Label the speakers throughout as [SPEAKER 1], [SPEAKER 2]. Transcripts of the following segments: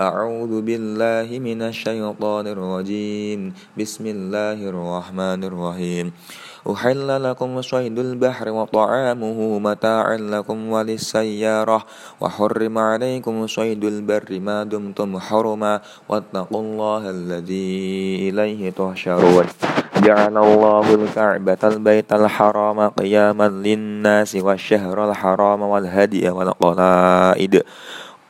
[SPEAKER 1] أعوذ بالله من الشيطان الرجيم. بسم الله الرحمن الرحيم. أحل لكم صيد البحر وطعامه متاعا لكم وللسيارة. وحرم عليكم صيد البر ما دمتم حرما. واتقوا الله الذي إليه تحشرون. جعل الله الكعبة البيت الحرام قياما للناس والشهر الحرام والهدي والقلائد.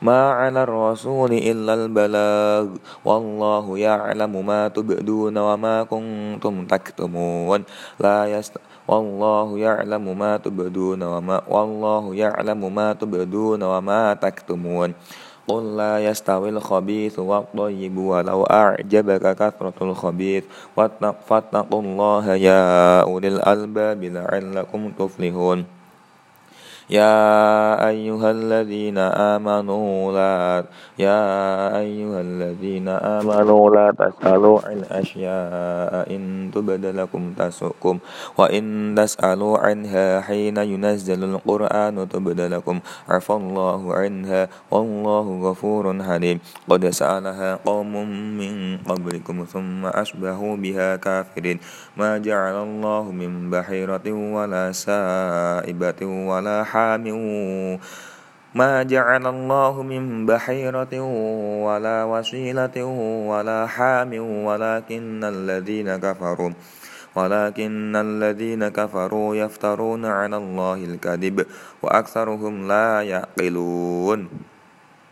[SPEAKER 1] ما على الرسول إلا البلاغ والله يعلم ما تبدون وما كنتم تكتمون. لا يست والله يعلم ما تبدون وما والله يعلم ما تبدون وما تكتمون. قل لا يستوي الخبيث والطيب ولو أعجبك كثرة الخبيث. فاتقوا الله يا أولي الألباب لعلكم تفلحون. يا أيها الذين آمنوا لا يا أيها الذين آمنوا لا تسألوا عن أشياء إن تبد لكم تسؤكم وإن تسألوا عنها حين ينزل القرآن تبد لكم. عفى الله عنها والله غفور حليم. قد سألها قوم من قبلكم ثم أشبهوا بها كافرين. ما جعل الله من بحيرة ولا سائبة ولا حال حام ما جعل الله من بحيرة ولا وسيلة ولا حام ولكن الذين كفروا ولكن الذين كفروا يفترون على الله الكذب وأكثرهم لا يعقلون.